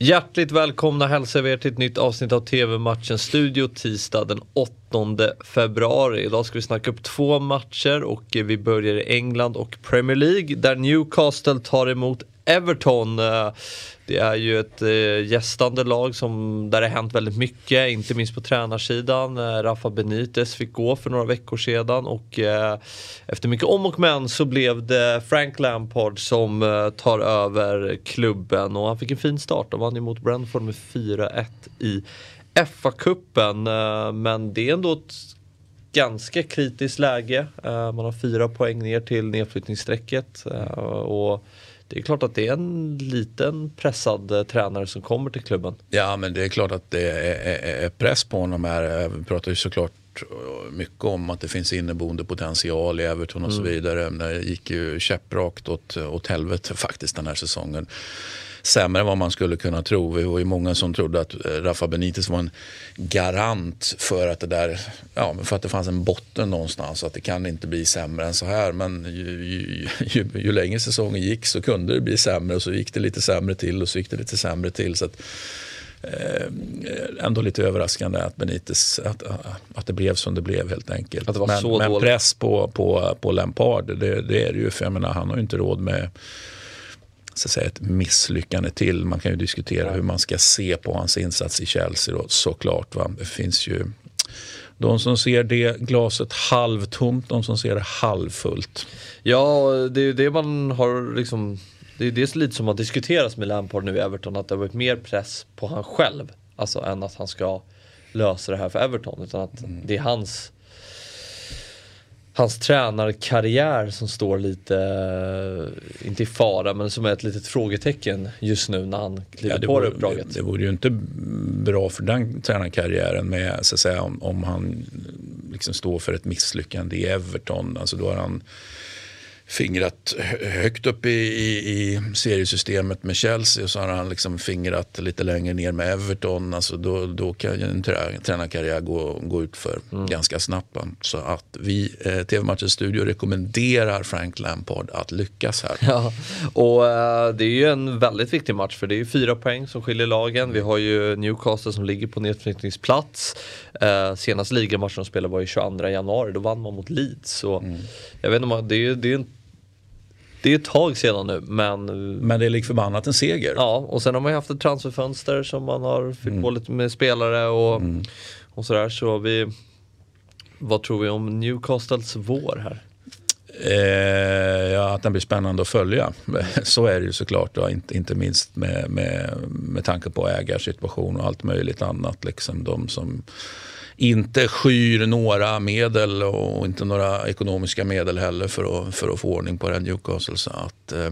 Hjärtligt välkomna hälsar vi er till ett nytt avsnitt av TV-matchen Studio tisdag den 8 februari. Idag ska vi snacka upp två matcher och vi börjar i England och Premier League där Newcastle tar emot Everton. Eh, det är ju ett eh, gästande lag som, där det har hänt väldigt mycket, inte minst på tränarsidan. Eh, Rafa Benitez fick gå för några veckor sedan och efter mycket om och men så blev det Frank Lampard som tar över klubben och han fick en fin start. De vann ju mot Brentford med 4-1 i FA-cupen. Men det är ändå ett ganska kritiskt läge. Eh, man har fyra poäng ner till nedflyttningsstrecket. Eh, och det är klart att det är en liten pressad eh, tränare som kommer till klubben. Ja men det är klart att det är, är press på honom här. Vi pratar ju såklart mycket om att det finns inneboende potential i Everton och mm. så vidare. Det gick ju käpprakt åt, åt helvete faktiskt den här säsongen sämre än vad man skulle kunna tro. Vi var ju många som trodde att eh, Rafa Benitez var en garant för att det där, ja, för att det fanns en botten någonstans. Att det kan inte bli sämre än så här. Men ju, ju, ju, ju längre säsongen gick så kunde det bli sämre och så gick det lite sämre till och så gick det lite sämre till. Så att, ändå lite överraskande att Benitez, att, att det blev som det blev helt enkelt. men, men press på, på, på Lampard, det, det är det ju. För jag menar, han har ju inte råd med så att säga, ett misslyckande till. Man kan ju diskutera hur man ska se på hans insats i Chelsea då, såklart. Va? Det finns ju de som ser det glaset halvtomt, de som ser det halvfullt. Ja, det är det man har liksom det är det lite som har diskuterats med Lampard nu i Everton, att det har varit mer press på han själv. Alltså än att han ska lösa det här för Everton. Utan att mm. det är hans hans tränarkarriär som står lite, eh, inte i fara, men som är ett litet frågetecken just nu när han kliver ja, på det uppdraget. Det, det vore ju inte bra för den tränarkarriären med, så att säga, om, om han liksom står för ett misslyckande i Everton. Alltså då har han fingrat högt upp i, i, i, seriesystemet med Chelsea och så har han liksom fingrat lite längre ner med Everton. Alltså då, då kan ju en tränarkarriär gå, gå ut för mm. ganska snabbt. Så att vi, eh, TV-matchens studio, rekommenderar Frank Lampard att lyckas här. Ja, och eh, det är ju en väldigt viktig match för det är ju fyra poäng som skiljer lagen. Vi har ju Newcastle som ligger på nedflyttningsplats. Eh, senaste ligamatchen de spelade var ju 22 januari, då vann man mot Leeds. Så mm. Jag vet inte, det är ju det är en det är ett tag sedan nu men... Men det är lik förbannat en seger. Ja, och sen har man ju haft ett transferfönster som man har fyllt mm. på lite med spelare och, mm. och sådär. Så vi... Vad tror vi om Newcastles vår här? Eh, ja, att den blir spännande att följa. Så är det ju såklart. Då. Inte, inte minst med, med, med tanke på ägarsituation och allt möjligt annat. Liksom de som inte skyr några medel och inte några ekonomiska medel heller för att, för att få ordning på den Newcastle. Så att, eh,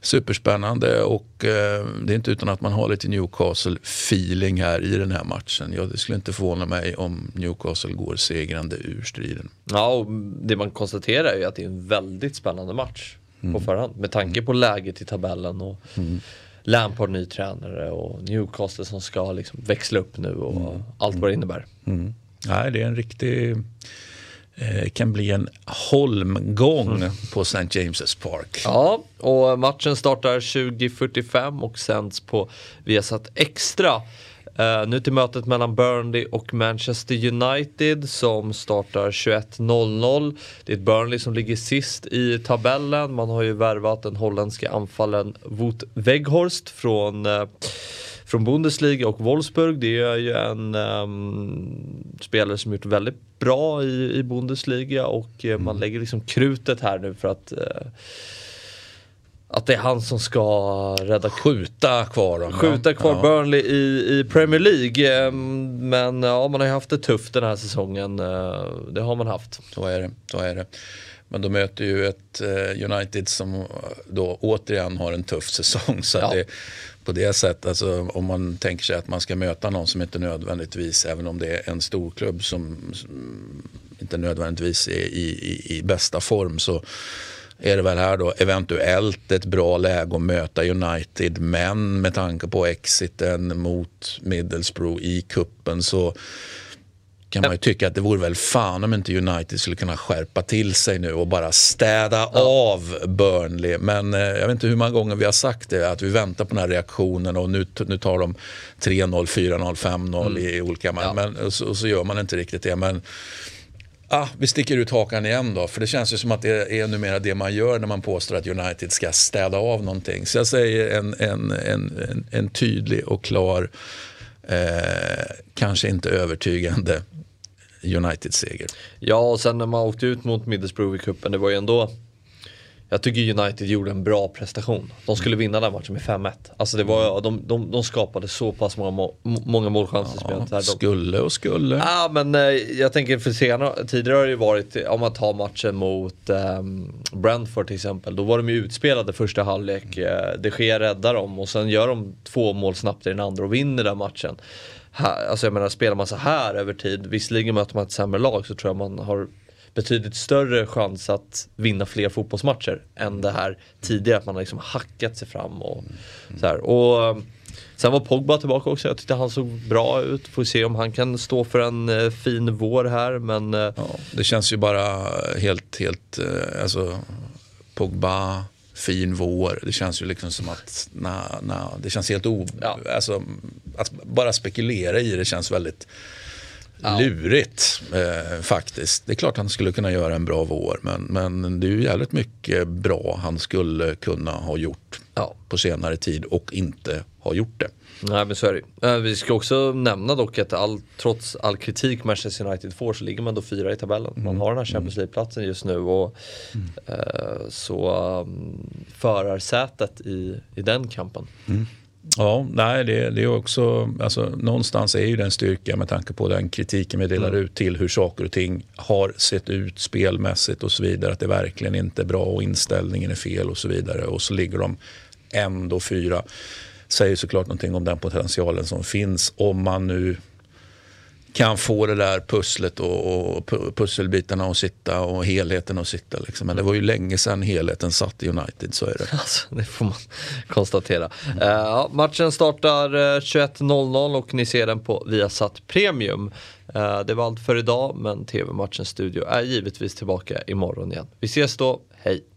superspännande och eh, det är inte utan att man har lite Newcastle-feeling här i den här matchen. Ja, det skulle inte förvåna mig om Newcastle går segrande ur striden. Ja, och det man konstaterar är att det är en väldigt spännande match mm. på förhand med tanke på läget i tabellen. och mm. Lampard ny tränare och Newcastle som ska liksom växla upp nu och mm. allt vad det innebär. Mm. Nej, det är en riktig eh, kan bli en holmgång mm. på St. James's Park. Ja, och matchen startar 20.45 och sänds på Viasat Extra. Uh, nu till mötet mellan Burnley och Manchester United som startar 21.00. Det är ett Burnley som ligger sist i tabellen. Man har ju värvat den holländska anfallen Wout Weghorst från uh, från Bundesliga och Wolfsburg. Det är ju en um, spelare som gjort väldigt bra i, i Bundesliga och uh, man lägger liksom krutet här nu för att att det är han som ska rädda Skjuta kvar dem. Skjuta kvar ja. Burnley i, i Premier League. Ehm, men ja, man har ju haft det tufft den här säsongen. Eh, det har man haft. Så är det. Så är det. Men de möter ju ett eh, United som då återigen har en tuff säsong. Så ja. det, på det sättet, alltså, om man tänker sig att man ska möta någon som inte nödvändigtvis, även om det är en storklubb som, som inte nödvändigtvis är i, i, i bästa form så är det väl här då eventuellt ett bra läge att möta United. Men med tanke på exiten mot Middlesbrough i kuppen så kan man ju tycka att det vore väl fan om inte United skulle kunna skärpa till sig nu och bara städa ja. av Burnley. Men eh, jag vet inte hur många gånger vi har sagt det, att vi väntar på den här reaktionen och nu, nu tar de 3-0, 4-0, 5-0 mm. i olika matcher. Ja. Men, och så, och så, gör man inte riktigt det. Men ah, vi sticker ut hakan igen då, för det känns ju som att det är numera det man gör när man påstår att United ska städa av någonting. Så jag säger en, en, en, en, en tydlig och klar, eh, kanske inte övertygande United-seger. Ja, och sen när man åkte ut mot Middlesbrough i cupen, det var ju ändå jag tycker United gjorde en bra prestation. De skulle vinna den matchen med 5-1. Alltså det var, de, de, de skapade så pass många, må, många målchanser ja, spelet här. Skulle och skulle. Ja men eh, jag tänker för senare, tidigare har det ju varit, om man tar matchen mot eh, Brentford till exempel. Då var de ju utspelade första halvlek. Eh, de Gea räddar dem och sen gör de två mål snabbt i den andra och vinner den matchen. Här, alltså jag menar, spelar man så här över tid, visserligen möter man ett sämre lag så tror jag man har betydligt större chans att vinna fler fotbollsmatcher än det här tidigare att man har liksom hackat sig fram och så här. Och eh, Sen var Pogba tillbaka också, jag tyckte han såg bra ut. Får se om han kan stå för en eh, fin vår här men... Eh, ja, det känns ju bara helt, helt, alltså Pogba, fin vår. Det känns ju liksom som att, na, na, det känns helt o... Ja. Alltså, att bara spekulera i det känns väldigt ja. lurigt eh, faktiskt. Det är klart han skulle kunna göra en bra vår men, men det är ju jävligt mycket bra han skulle kunna ha gjort ja. på senare tid och inte har gjort det. Nej men så är det eh, Vi ska också nämna dock att all, trots all kritik Manchester United får så ligger man då fyra i tabellen. Man mm. har den här Champions mm. League-platsen just nu och mm. eh, så um, förarsätet i, i den kampen. Mm. Ja, nej, det, det är också, alltså, någonstans är ju den styrka med tanke på den kritiken vi delar mm. ut till hur saker och ting har sett ut spelmässigt och så vidare. Att det verkligen inte är bra och inställningen är fel och så vidare. Och så ligger de ändå fyra. Säger såklart någonting om den potentialen som finns om man nu kan få det där pusslet och, och pusselbitarna att sitta och helheten att sitta. Liksom. Men det var ju länge sedan helheten satt i United, så är det. Alltså, det får man konstatera. Mm. Uh, matchen startar eh, 21.00 och ni ser den på Viasat Premium. Uh, det var allt för idag, men TV-matchens studio är givetvis tillbaka imorgon igen. Vi ses då, hej!